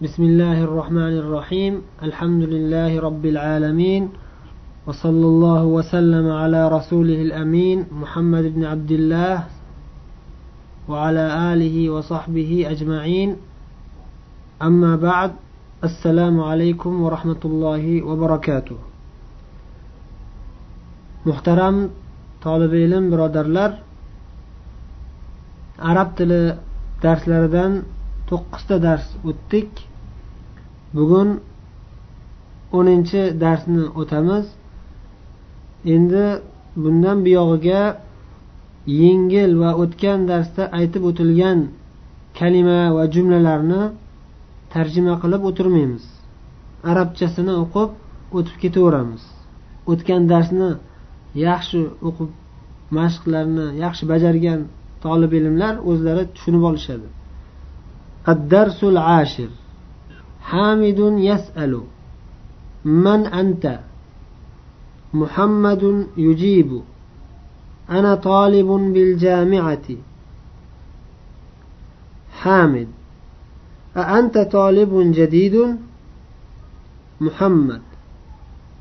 بسم الله الرحمن الرحيم. الحمد لله رب العالمين. وصلى الله وسلم على رسوله الأمين محمد بن عبد الله وعلى آله وصحبه أجمعين. أما بعد السلام عليكم ورحمة الله وبركاته. محترم طالب علم birodarlar arab tili darslaridan to'qqizta dars o'tdik. bugun o'ninchi darsni o'tamiz. Endi bundan buyog'iga yengil va o'tgan darsda aytib o'tilgan kalima va jumlalarni tarjima qilib o'tirmaymiz. Arabchasini o'qib o'tib ketaveramiz. O'tgan darsni yaxshi o'qib mashqlarni yaxshi bajargan tolib ilmlar o'zlari tushunib olishadi. Ad darsul ashir حامد يسأل من أنت؟ محمد يجيب أنا طالب بالجامعة. حامد أأنت طالب جديد؟ محمد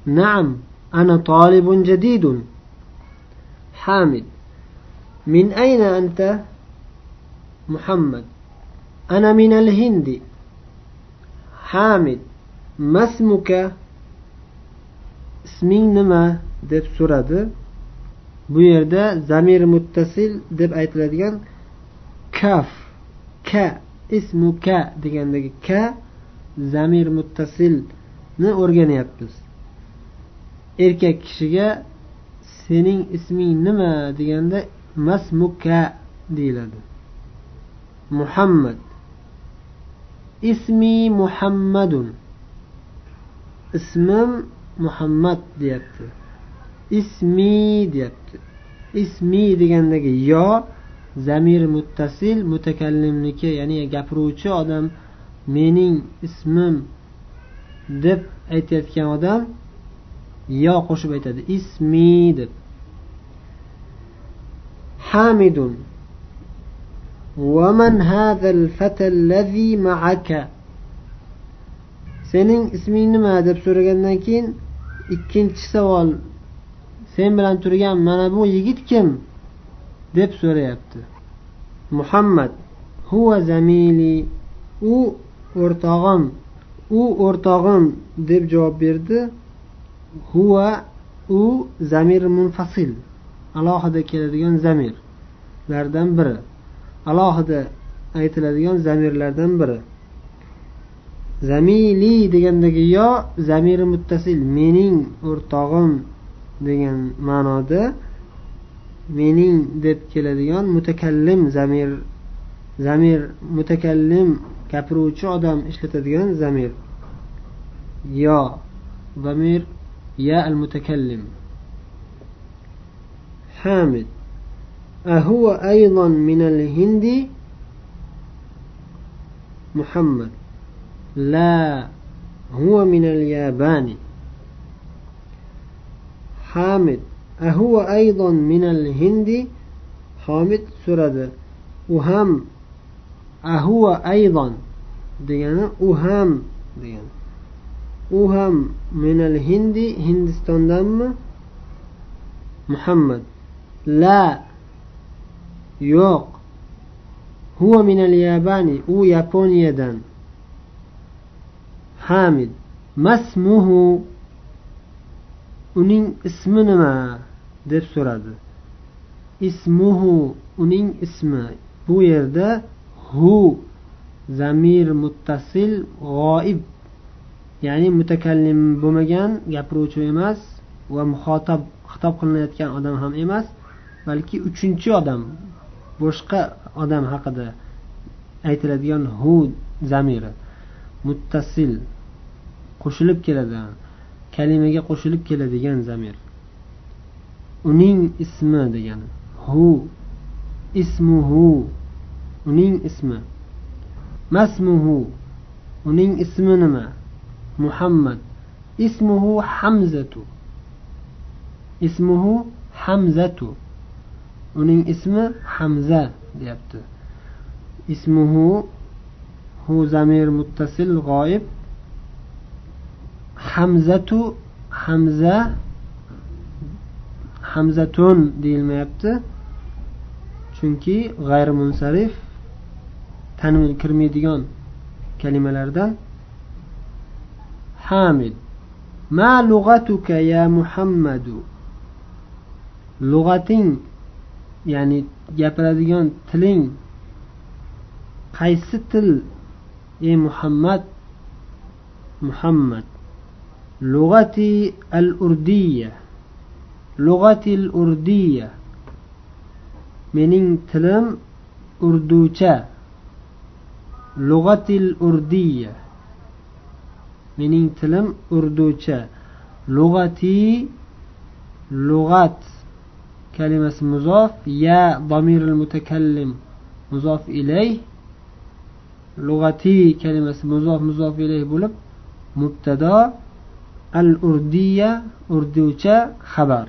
نعم أنا طالب جديد. حامد من أين أنت؟ محمد أنا من الهند. hamid masmuka isming nima deb so'radi. Bu yerda zamir muttasil deb aytiladigan kaf ka ismu ka degandagi ka zamir muttasilni o'rganyapmiz. Erkak kishiga sening isming nima deganda masmuka deyiladi. Muhammad ismi muhammadun. Ismim muhammad deyapti. Ismi deyapti. Ismi degandagi yo zamir muttasil mutakallimniki ya'ni gapiruvchi odam mening ismim deb aytayotgan odam yo qo'shib aytadi. Ismi deb. Hamidun. ومن هذا الفتى الذي معك sening isming nima deb so'ragandan keyin ikkinchi savol sen bilan turgan mana bu yigit kim deb so'rayapti muhammad huva zamili u o'rtog'im u o'rtog'im deb javob berdi huva u zamir munfasil alohida keladigan zamirlardan biri alohida aytiladigan zamirlardan biri. Zamili degandagi yo zamiri muttasil mening o'rtog'im degan ma'noda mening deb keladigan mutakallim zamir zamir mutakallim gapiruvchi odam ishlatadigan zamir. Yo zamir ya al mutakallim hamid. أهو أيضا من الهند محمد. لا هو من اليابان. حامد أهو أيضا من الهند. حامد سرد وهم أهو أيضا. ديانا وهم ديانا وهم من الهند هندستان محمد. لا yo'q. Huva minal yabani u yaponiyadan. Hamid. Masmuhu uning ismi nima? deb so'radi. Ismuhu uning ismi. Bu yerda hu zamir muttasil g'oib. Ya'ni mutakallim bo'lmagan gapiruvchi emas va muxotab xitob qilinayotgan odam ham emas balki uchinchi odam boshqa odam haqida aytiladigan hu zamiri muttasil qo'shilib keladi kalimaga qo'shilib keladigan zamir. Uning ismi degani hu ismuhu uning ismi. Masmuhu uning ismi nima? Muhammad. Ismuhu hamzatu. Ismuhu hamzatu. Uning ismi hamza deyapti. Ismuhu hu zamir muttasil g'oyib hamzatu hamza hamzatun deyilmayapti. Chunki g'ayri munsarif tanvin kirmaydigan kalimalardan. Hamid. Ma lug'atuka ya muhammadu? Lug'ating ya'ni gapiradigan tiling qaysi til ey muhammad? Muhammad. Lug'ati al urdiya lug'ati al urdiya mening tilim urducha. Lug'atil urdiya mening tilim urducha. Lug'ati lug'at. Kalimasi muzof ya domiril mutakallim muzof ilay lug'atiy kalimasi muzof muzof ilay bo'lib mubtado al urdiya urducha xabar.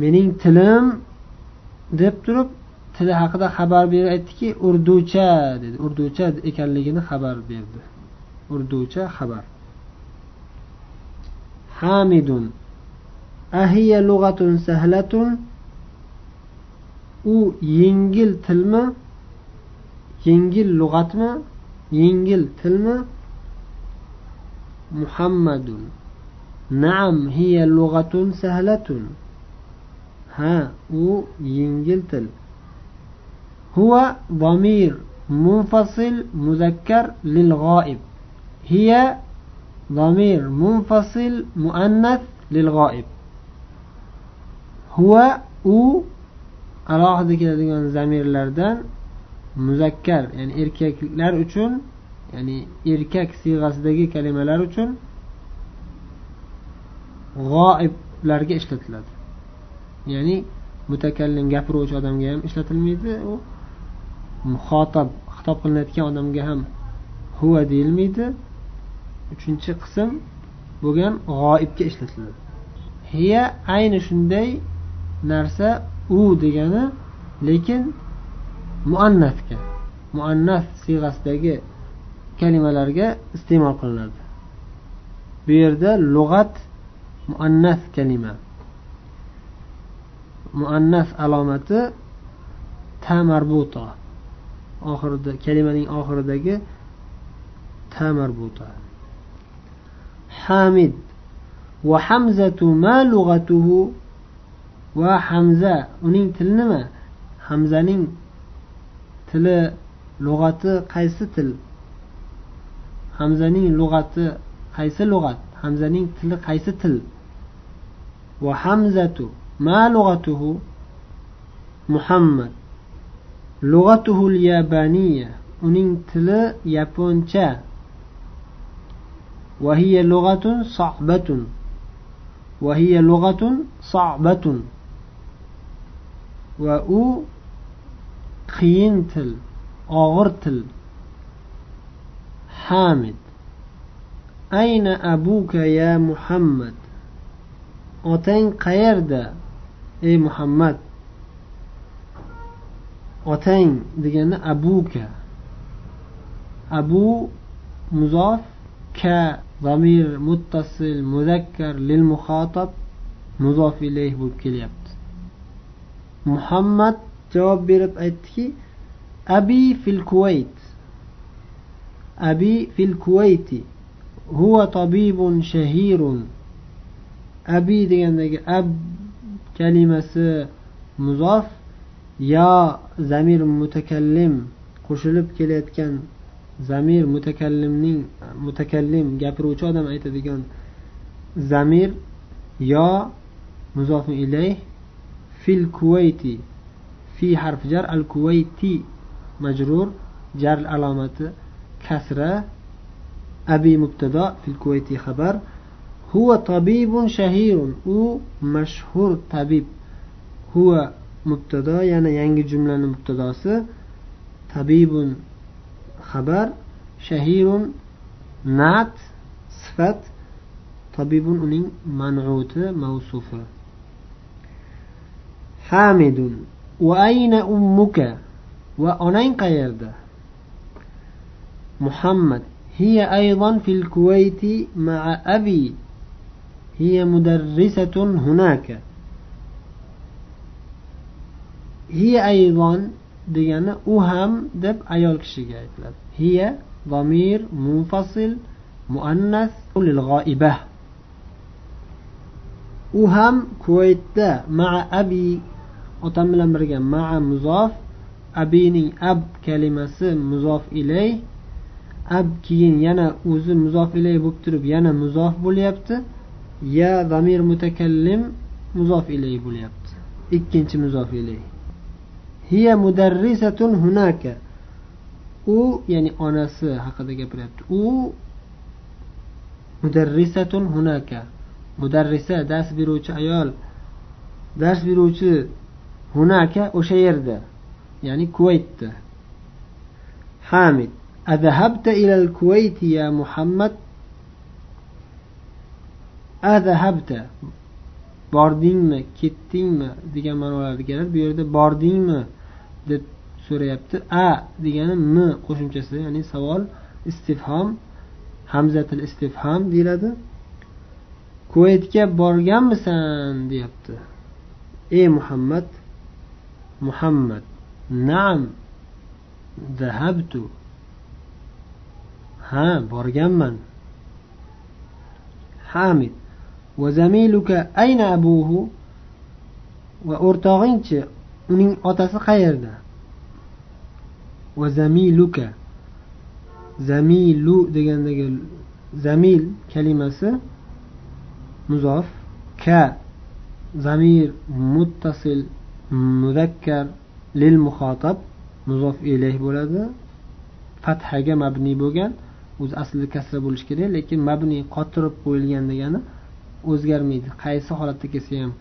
Mening tilim deb turib tili haqida xabar berib aytdiki urducha dedi. Urducha ekanligini xabar berdi. Urducha xabar. Hamidun. أهي لغة سهلة. أو ينجل تلمة ينجل لغة ما. ينجل تلمة محمد. نعم هي لغة سهلة. ها أو ينجل تل. هو ضمير منفصل مذكر للغائب. هي ضمير منفصل مؤنث للغائب. Huva u alohida keladigan zamirlardan muzakkar ya'ni erkaklar uchun ya'ni erkak siyg'asidagi kalimalar uchun g'oiblarga ishlatiladi. Ya'ni mutakallim gapiruvchi odamga ham ishlatilmaydi u muxotab xitob qilinayotgan odamga ham huva deyilmaydi. Uchinchi qism bo'lgan g'oibga ishlatiladi. Hiya ayni shunday narsa u degani lekin muannasga muannas siyg'asidagi kalimalarga iste'mol qilinadi. Bu yerda lug'at muannas kalima. Muannas alomati ta marbuto oxirida kalimaning oxiridagi ta marbuto hamid. Va hamzatu ma lug'atuhu va hamza uning tili nima hamzaning tili lug'ati qaysi til hamzaning lug'ati qaysi lug'at hamzaning tili qaysi til va hamzatu ma lug'atuhu muhammad lug'atuhul yabaniya uning tili yaponcha وهي لغة صعبة وهي لغة صعبة و qiyin til og'ir til hamid ayna abuka ya muhammad otang qayerda ey muhammad otang degani abuka abu muzof ka zamir muttasil muzakkar lil muxotab muzof ilayh bo'lib kelyapti muhammad javob berib aytdiki abi fil kuvayt abi fil kuvayti huwa tabibun shahirun. Abi degandagi ab kalimasi muzof yo zamir mutakallim qo'shilib kelayotgan zamir mutakallimning mutakallim gapiruvchi odam aytadigan zamir yo muzofu ilayh fil kuvayti fi harf jar al kuvayti majrur jar alomati. Kasra abi mubtado fil kuvayti xabar. Huwa tabibun shahirun u mashhur tabib. Huwa mubtado yana yangi jumlani mubtadosi. Tabibun xabar. Shahirun nat sifat. Tabibun uning man'uti mavsufi. حامد. وأين أمك؟ وأنين قيرده محمد. هي أيضا في الكويت مع أبي. هي مدرسة هناك. هي أيضا ديانا أهم دب أيول هي ضمير منفصل مؤنث للغائبة. أهم كويت مع أبي. Otam bilan birga maa muzof abining ab kalimasi muzof ilay. Ab keyin yana o'zi muzof ilay bo'lib turib yana muzof bo'lyapti. Ya zamir mutakallim muzof ilay bo'lyapti. Ikkinchi muzof ilay. Hiya mudarrisatun hunaka. U ya'ni onasi haqida gapiryapti. U mudarrisatun hunaka. Mudarrisa dars beruvchi ayol. Dars beruvchi hunaka o'sha yerda ya'ni kuvaytda hamid أذهبت إلى الكويت يا محمد أذهبت bordingmi ketdingmi degan ma'nolarda keladi bu yerda bordingmi deb so'rayapti a degani m qo'shimchasi ya'ni savol istifhom hamzatil istifhom deyiladi kuvaytga borganmisan deyapti ey muhammad muhammad naam zahabtu ha borganman hamid وزميلك أين أبوه وأرتغنش uning otasi qayerda va zamiluka zamilu degandagi zamil kalimasi muzof ka zamir muttasil muzakkar lil muxotab muzof ilayh bo'ladi. Fathaga mabni bo'lgan o'zi aslida kasra bo'lishi kerak lekin mabni qotirib qo'yilgan degani o'zgarmaydi. Qaysi holatda kelsa ham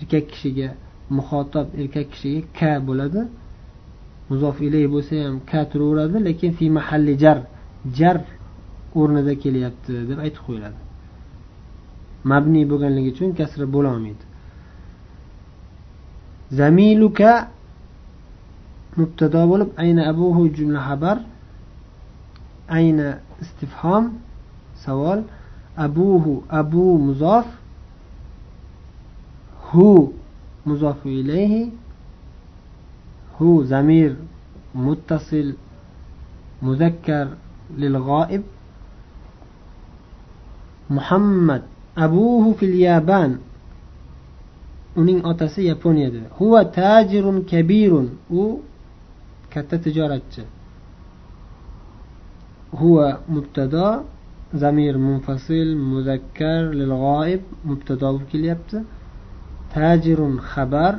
erkak kishiga muxotob erkak kishiga ka bo'ladi. Muzof ilay bo'lsa ham ka turaveradi lekin fi mahalli jar jar o'rnida kelyapti deb aytib qo'yiladi. Mabniy bo'lganligi uchun kasra bo'lolmaydi زميلك مبتدا بولب. أين أبوه؟ جملة خبر. أين استفهام؟ سوال أبوه أبو مضاف. هو مضاف إليه. هو زمير متصل مذكر للغائب. محمد أبوه في اليابان. uning otasi yaponiyada. Huva tajirun kabirun. U katta tijoratchi. Huva mubtado zamir munfasil muzakkar lil g'oib mubtado bo'lib kelyapti. Tajirun xabar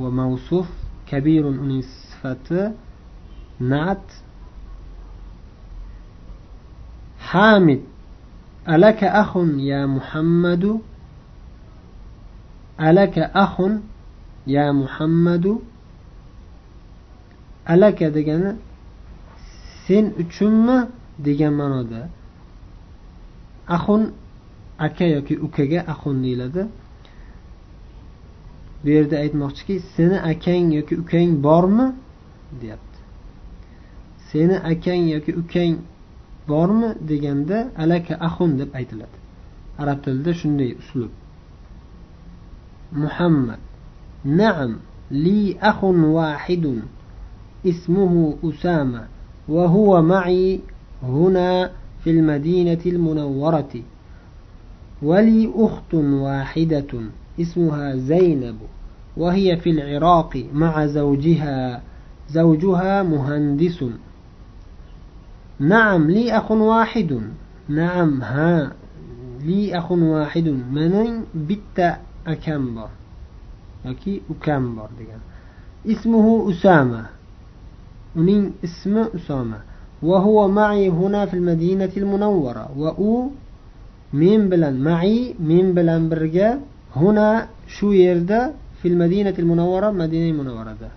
va mavsuf kabirun uning sifati nat hamid. Alaka ahun ya muhammadu alaka ahun ya muhammadu alaka degani sen uchunmi degan ma'noda. Ahun aka yoki ukaga ahun deyiladi. Bu yerda aytmoqchiki seni akang yoki ukang bormi? deyapti. Seni akang yoki ukang bormi deganda alaka ahun deb aytiladi. Arab tilida shunday uslub. Muhammad naam li ahun wahidun اسمه أسامة وهو معي هنا في المدينة المنورة. ولي أخت واحدة اسمها زينب وهي في العراق مع زوجها زوجها مهندس. نعم لي أخ واحد. نعم ها لي أخ واحد. من بت أكمبر yoki ukam bor degan ismuhu usama uning ismi usoma وهو معي هنا في المدينة المنورة و men bilan mai men bilan birga huna shu yerda fil madinatil munavvara madina munavvarada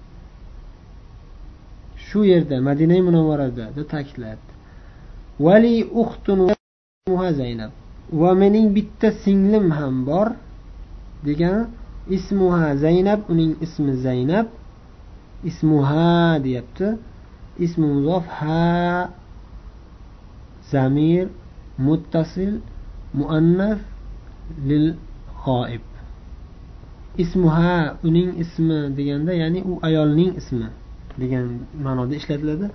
shu yerda madina munavvarada deb ta'kidlayapti vali uxtun zaynab va mening bitta singlim ham bor degan ismuha zaynab uning ismi zaynab. Ismuha deyapti. Ismi muzof ha zamir muttasil muannas lil g'oib. Ismuha uning ismi deganda ya'ni u ayolning ismi degan ma'noda ishlatiladi.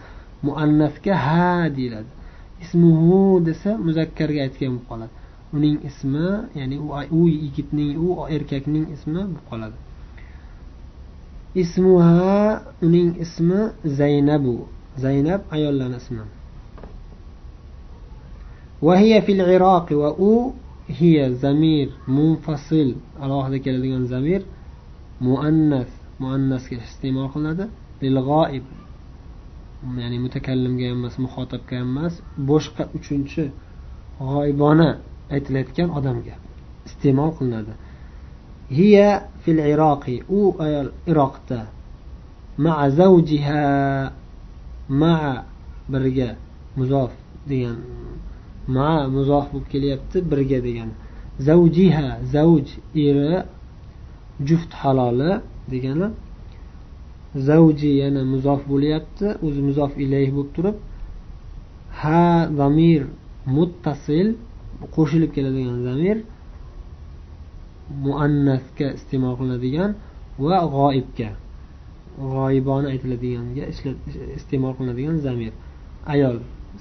Muannasga ha deyiladi. Ismuhu desa muzakkarga aytgan bo'lib qoladi. uning ismi ya'ni u yigitning u erkakning ismi bo'lib qoladi ismuha uning ismi zaynabu zaynab ayollarni ismi وهي في العراق و هي زمير منفصل alohida keladigan zamir muannas muannasga iste'mol qilinadi lilg'oib ya'ni mutakallimga emas muxotobga emas boshqa uchinchi g'oyibona aytilayotgan odamga iste'mol qilinadi. Hiya fil iroqi u ayol iroqda. Ma zavjiha ma birga muzof degan ma muzof bo'lib kelyapti birga degan. Zavjiha zavj eri juft haloli degani. Zavji yana muzof bo'lyapti o'zi muzof ilayh bo'lib turib. Ha zamir muttasil qo'shilib keladigan zamir muannasga iste'mol qilinadigan va g'oibga g'oyibona aytiladiganga iste'mol qilinadigan zamir. Ayol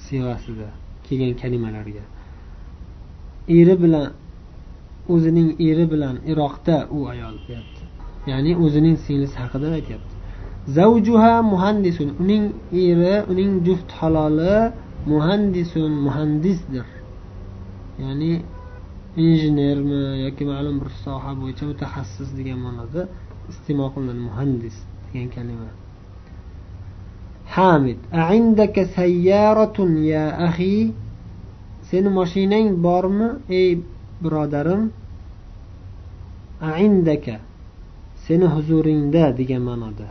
siyosida kelgan kalimalarga. Eri bilan o'zining eri bilan iroqda u ayol deyapti. Ya'ni o'zining singlisi haqida aytyapti. Zavjuha muhandisun. Uning eri uning juft haloli muhandisun muhandisdir. Ya'ni injenermi yoki ma'lum bir soha bo'yicha mutaxassis degan ma'noda iste'mol qilinadi muhandis degan kalima. Hamid aindaka sayyaratun ya ahi seni mashinang bormi ey birodarim? Aindaka seni huzuringda degan ma'noda.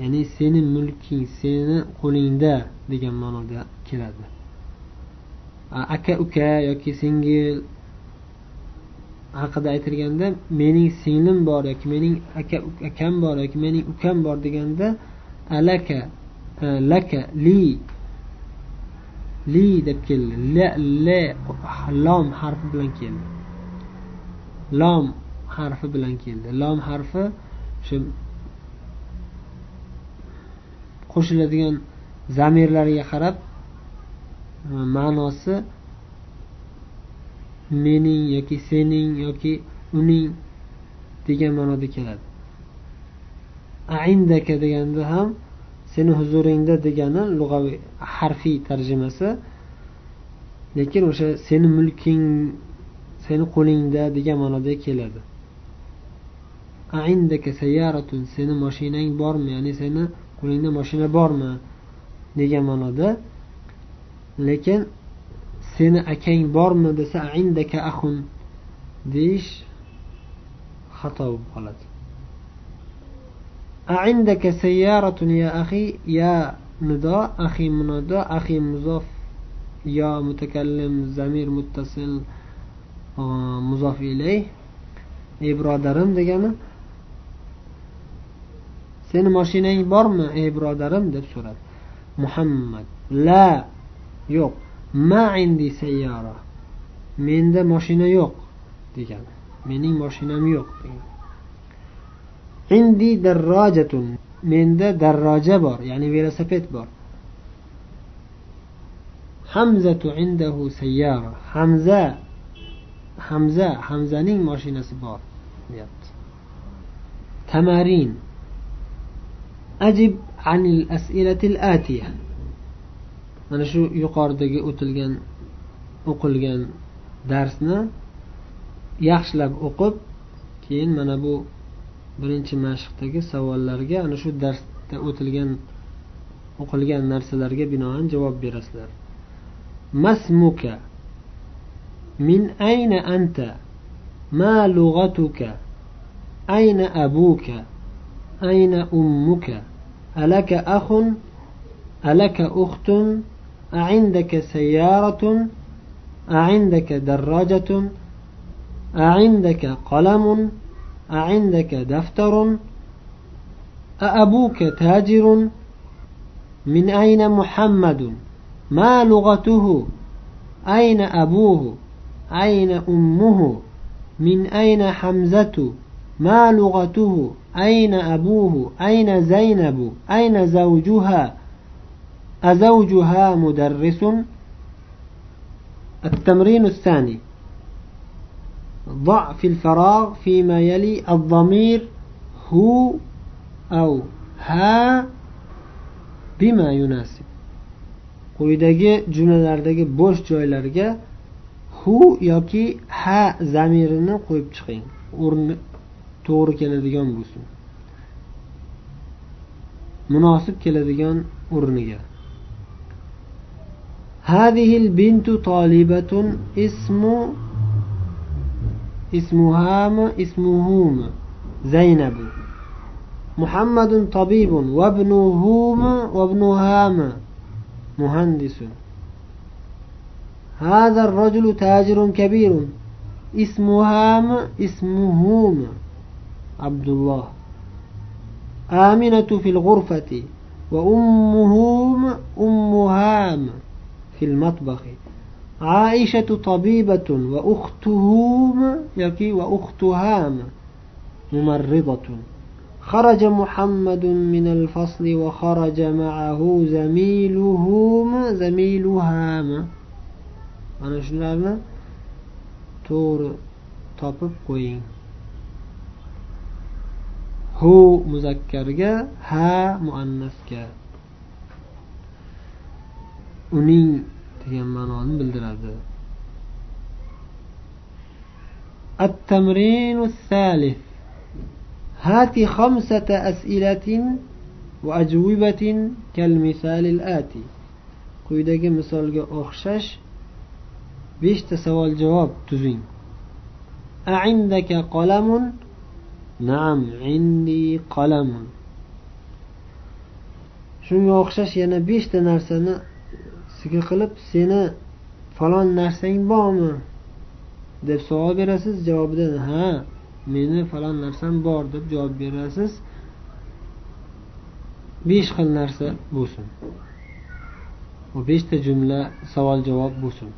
Ya'ni seni mulking seni qo'lingda degan ma'noda keladi. Aka uka yoki singil haqida aytilganda mening singlim bor yoki mening aka akam bor yoki mening ukam bor deganda alaka e, laka li li deb keldi. La le lom harfi bilan keldi. Lom harfi bilan keldi. Lom harfi shu qo'shiladigan zamirlarga qarab ma'nosi mening yoki sening yoki uning degan ma'noda keladi. Aindaka deganda ham seni huzuringda degani lug'aviy harfiy tarjimasi. Lekin o'sha seni mulking seni qo'lingda degan ma'noda keladi. Aindaka sayyaratun seni mashinang bormi ya'ni seni qo'lingda mashina bormi degan ma'noda lekin seni akang bormi desa indaka ahun deyish xato bo'lib qoladi. Aindaka sayyaratun ya axi ya nido axi munodo axi muzof yo mutakallim zamir muttasil muzof ilay. Ey birodarim degani seni moshinang bormi ey birodarim deb so'radi. Muhammad la yo'q ma indi sayyara menda mashina yo'q degani mening mashinam yo'q degan indi darrojatun menda darroja bor ya'ni velosiped bor hamzatu indahu sayyara hamza hamza hamzaning mashinasi bor deyapti tamarin ajib anil as'ilatil atiya mana shu yuqoridagi o'tilgan o'qilgan darsni yaxshilab o'qib keyin mana bu birinchi mashqdagi savollarga ana shu darsda o'tilgan o'qilgan narsalarga binoan javob berasizlar. Masmuka. Min ayna anta? Ma lug'atuka? Ayna abuka? Ayna ummuka? Alaka akhun? Alaka ukhtun? أعندك سيارة أعندك دراجة أعندك قلم أعندك دفتر أأبوك تاجر من أين محمد؟ ما لغته؟ أين أبوه؟ أين أمه؟ من أين حمزة؟ ما لغته؟ أين أبوه؟ أين زينب؟ أين زوجها؟ أزوجها مدرس التمرين الثاني ضع في الفراغ فيما يلي الضمير هو أو ها بما يناسب quyidagi jumlalardagi bo'sh joylarga hu yoki ha zamirini qo'yib chiqing o'rni to'g'ri keladigan bo'lsin munosib keladigan o'rniga هذه البنت طالبة اسم اسمهام اسمهوم زينب. محمد طبيب وابنهوم وابنهام مهندس. هذا الرجل تاجر كبير. اسمهام اسمهوم عبد الله. آمنة في الغرفة. وأمهوم أمهام في المطبخ عائشة طبيبة وأختهوم يكي وأختهام ممرضة خرج محمد من الفصل وخرج معه زميلهم زميلهام أنا شنو تور topib qo'ying hu muzakkarga ha muannasga uning degan ma'noni bildiradi التمرين الثالث هات خمسة أسئلة وأجوبة كالمثال الآتي quyidagi misolga o'xshash beshta savol javob tuzing أعندك قلم نعم عندي قلم shunga o'xshash yana beshta narsani siga qilib seni falon narsang bormi deb savol berasiz javobida ha meni falon narsam bor deb javob berasiz besh xil narsa bo'lsin bu beshta jumla savol javob bo'lsin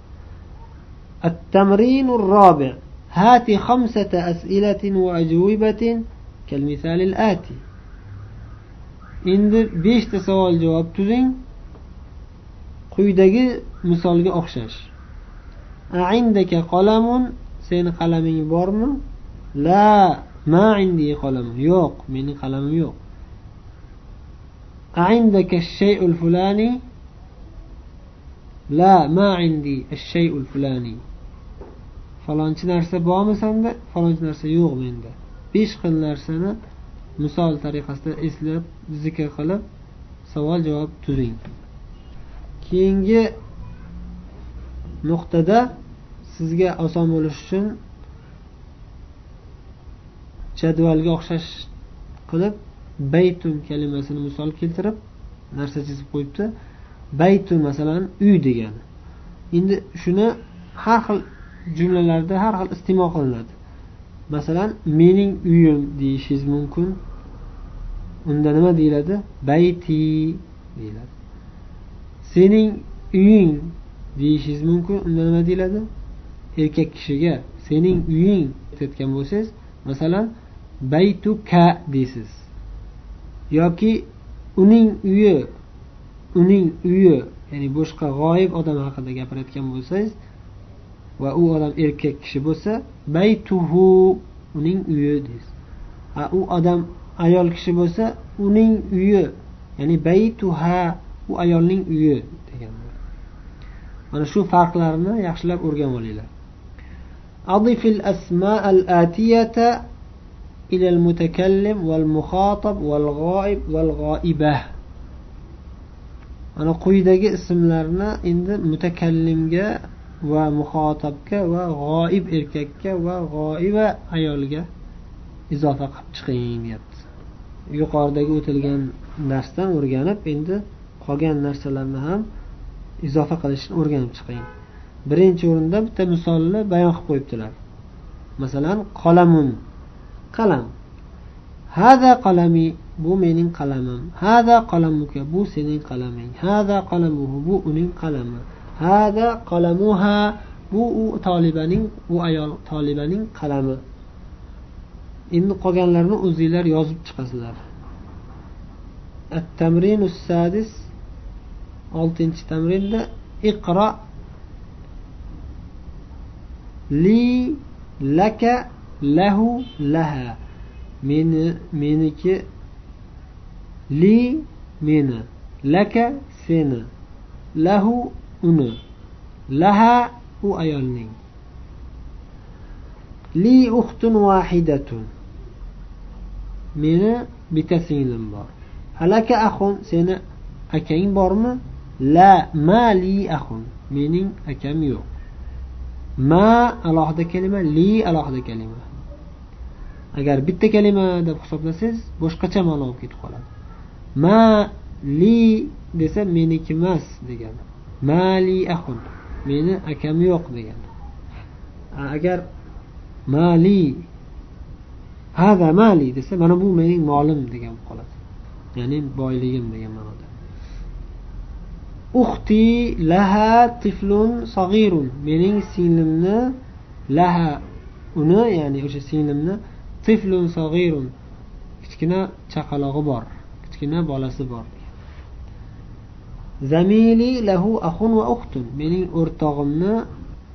التمرين الرابع هات خمسة أسئلة وأجوبة كالمثال الآتي endi beshta savol javob tuzing Quyidagi misolga o'xshash. Aindaka qalamun seni qalaming bormi? La ma indi qalam yo'q mening qalamim yo'q. Aindaka shay'ul fulani? La ma indi shay'ul fulani. Falonchi narsa bormi sanda falonchi narsa yo'q menda. Besh xil narsani misol tariqasida eslab zikr qilib savol javob tuzing keyingi nuqtada sizga oson bo'lishi uchun jadvalga o'xshash qilib baytun kalimasini misol keltirib narsa chizib qo'yibdi. Baytun masalan uy degani. Endi shuni har xil jumlalarda har xil iste'mol qilinadi. Masalan mening uyim deyishingiz mumkin. Unda nima deyiladi? Bayti deyiladi. Sening uying deyishingiz mumkin unda nima deyiladi? Erkak kishiga sening uying aytayotgan bo'lsangiz masalan baytuka deysiz. Yoki uning uyi uning uyi ya'ni boshqa g'oyib odam haqida gapirayotgan bo'lsangiz va u odam erkak kishi bo'lsa baytuhu uning uyi deysiz. A u odam ayol kishi bo'lsa uning uyi ya'ni baytuha u ayolning uyi degan mana shu farqlarni yaxshilab o'rganib olinglar أضف الأسماء الآتية إلى المتكلم والمخاطب والغائب والغائبة ana quyidagi ismlarni endi mutakallimga va muxotobga va g'oib erkakka va g'oiba ayolga izofa qilib chiqing deyapti yuqoridagi o'tilgan darsdan o'rganib endi qolgan narsalarni ham izofa qilishni o'rganib chiqing birinchi o'rinda bitta misolni bayon qilib qo'yibdilar masalan qalamun qalam hada qalami bu mening qalamim hada qalamuka bu sening qalaming hada qalamuhu bu uning qalami hada qalamuha bu u tolibaning u ayol tolibaning qalami endi qolganlarini o'zinglar yozib chiqasizlar التمرين السادس oltinchi tamrinda iqro li laka lahu laha. Meni meniki li meni laka seni lahu uni laha u ayolning. Li uxtun vahidatun. Meni bitta singlim bor. Halaka axun seni akang bormi? La mali axun mening akam yo'q. Ma alohida kalima li alohida kalima. Agar bitta kalima deb hisoblasangiz boshqacha ma'no bo'lib ketib qoladi. Ma li desa meniki emas degani. Mali axun meni akam yo'q degani. Agar mali hada mali desa mana bu mening molim degan bo'lib qoladi. Ya'ni boyligim degan ma'noda. Uxti laha tiflun sag'irun mening singlimni laha uni ya'ni o'sha singlimni tiflun sag'irun kichkina chaqalog'i bor kichkina bolasi bor. Zamili lahu axun va uxtun mening o'rtog'imni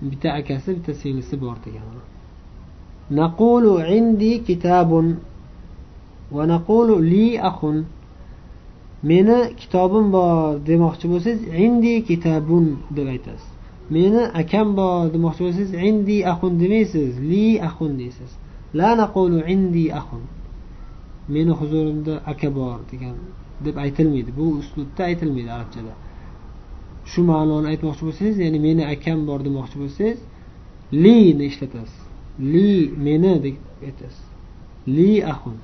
bitta akasi bitta singlisi bor degan naqulu indi kitabun va naqulu li axun meni kitobim bor demoqchi bo'lsangiz indi kitabun deb aytasiz. Meni akam bor demoqchi bo'lsangiz indi axun demaysiz li axun deysiz. La naqulu indi axun meni huzurimda aka bor degan deb aytilmaydi. Bu uslubda aytilmaydi arabchada. Shu ma'noni aytmoqchi bo'lsangiz ya'ni meni akam bor demoqchi bo'lsangiz lini ishlatasiz. Li meni deb aytasiz. Li axun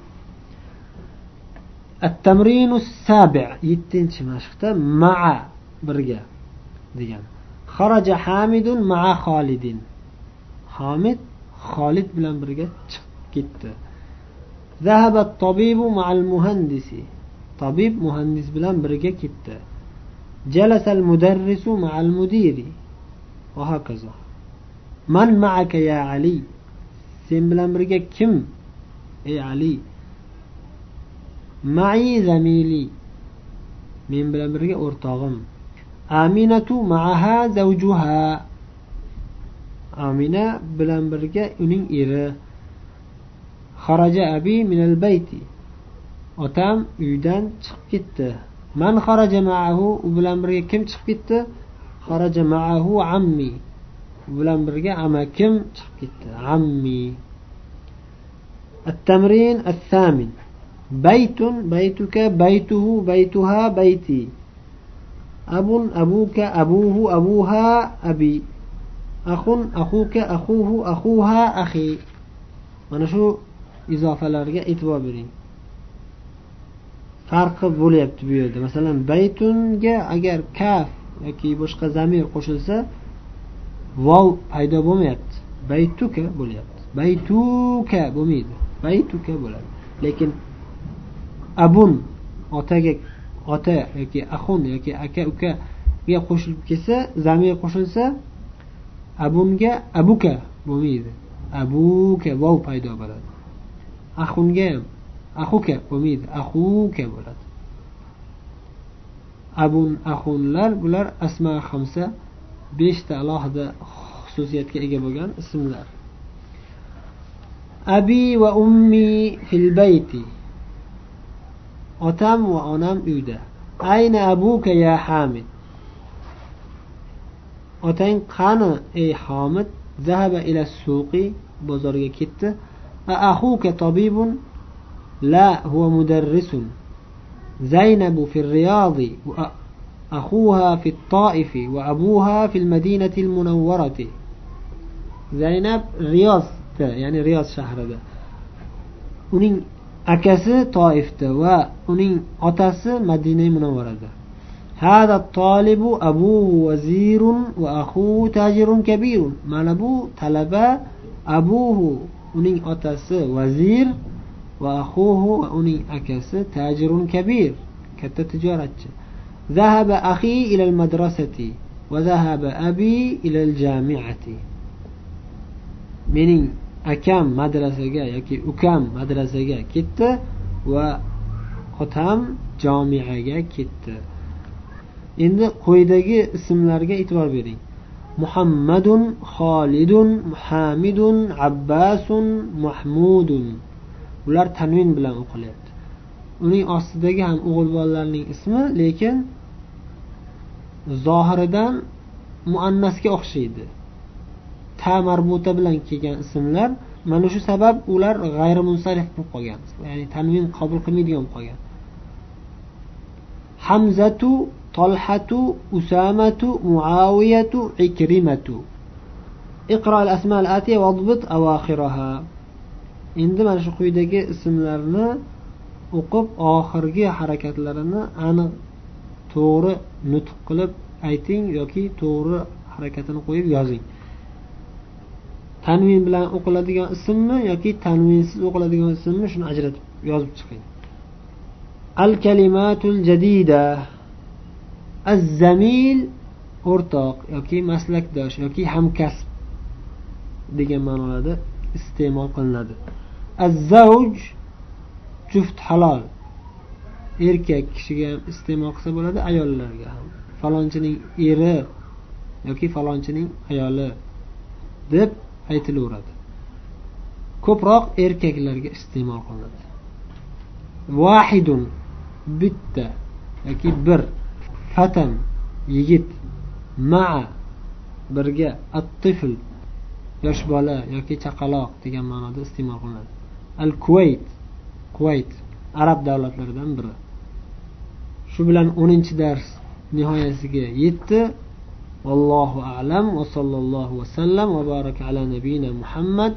التمرين السابع yettinchi mashqda maa birga degan xaraja hamidun maa xolidin homid xolid bilan birga chiqib ketdi ذهب الطبيب مع المهندس طبيب مهندس bilan birga ketdi جلس المدرس مع المدير وهكذا من معك يا علي sen bilan birga kim ey ali mai zamili men bilan birga o'rtog'im aminatu maaha zavjuha amina bilan birga uning eri xaraja abi minal bayti otam uydan chiqib ketdi man xaraja maahu u bilan birga kim chiqib ketdi xaraja maahu ammi u bilan birga amakim chiqib ketdi ammi التمرين الثامن baytun baytuka baytuhu baytuha bayti abun abuka abuhu abuha abi. Axun axuka axuhu axuha axi mana shu izofalarga e'tibor bering. Farqi bo'lyapti bu yerda. Masalan baytunga agar kaf yoki boshqa zamir qo'shilsa vov paydo bo'lmayapti. Baytuka bo'lyapti. Baytuka bo'lmaydi. Baytuka bo'ladi. Lekin abun otaga ota yoki axun yoki aka ukaga qo'shilib kelsa zamir qo'shilsa abunga abuka bo'lmaydi. Abuka vov paydo bo'ladi. Axunga ham axuka bo'lmaydi. Axuka bo'ladi. Abun axunlar bular asma hamsa beshta alohida xususiyatga ega bo'lgan ismlar. Abi va ummi fil bayti. Otam va onam uyda ayna abuka ya hamid otang qani ey homid zahaba ila suqi bozorga ketdi axuka tabibun لا هو مدرس زينب في الرياض وأخوها في الطائف وأبوها في المدينة المنورة زينب رياض يعني رياض شهر ده uning akasi toifda va uning otasi madina munavvarada هذا الطالب أبوه وزير وأخوه تاجر كبير mana bu talaba abuhu uning otasi vazir va ahuhu va uning akasi tajirun kabir katta tijoratchi ذهب أخي إلى المدرسة وذهب أبي إلى الجامعة mening akam madrasaga yoki ukam madrasaga ketdi va otam jomiaga ketdi. Endi quyidagi ismlarga e'tibor bering. Muhammadun xolidun hamidun abbasun mahmudun. Ular tanvin bilan o'qilyapti. Uning ostidagi ham o'g'il bolalarning ismi lekin zohiridan muannasga o'xshaydi. ta marbuta bilan kelgan ismlar mana shu sabab ular g'ayrimunsarif bo'lib qolgan ya'ni tanvin qabul qilmaydigan bo'lib qolgan hamzatu tolhatu usamatu muaviyatu ikrimatu اقرأ الأسماء الآتية واضبط أواخرها endi mana shu quyidagi ismlarni o'qib oxirgi harakatlarini aniq to'g'ri nutq qilib ayting yoki to'g'ri harakatini qo'yib yozing Tanvin bilan o'qiladigan ismmi yoki tanvinsiz o'qiladigan ismmi shuni ajratib yozib chiqing. Al kalimatul jadida az zamil o'rtoq yoki maslakdosh yoki hamkasb degan ma'nolarda iste'mol qilinadi. Az zavj juft halol erkak kishiga ham iste'mol qilsa bo'ladi ayollarga ham. Falonchining eri yoki falonchining ayoli deb aytilaveradi. Ko'proq erkaklarga iste'mol qilinadi. Vahidun bitta yoki bir fatan yigit maa birga attifl yosh bola yoki chaqaloq degan ma'noda iste'mol qilinadi. Al kuvayt kuvayt arab davlatlaridan biri. Shu bilan o'ninchi dars nihoyasiga yetdi. والله أعلم وصلى الله وسلم وبارك على نبينا محمد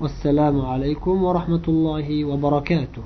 والسلام عليكم ورحمة الله وبركاته.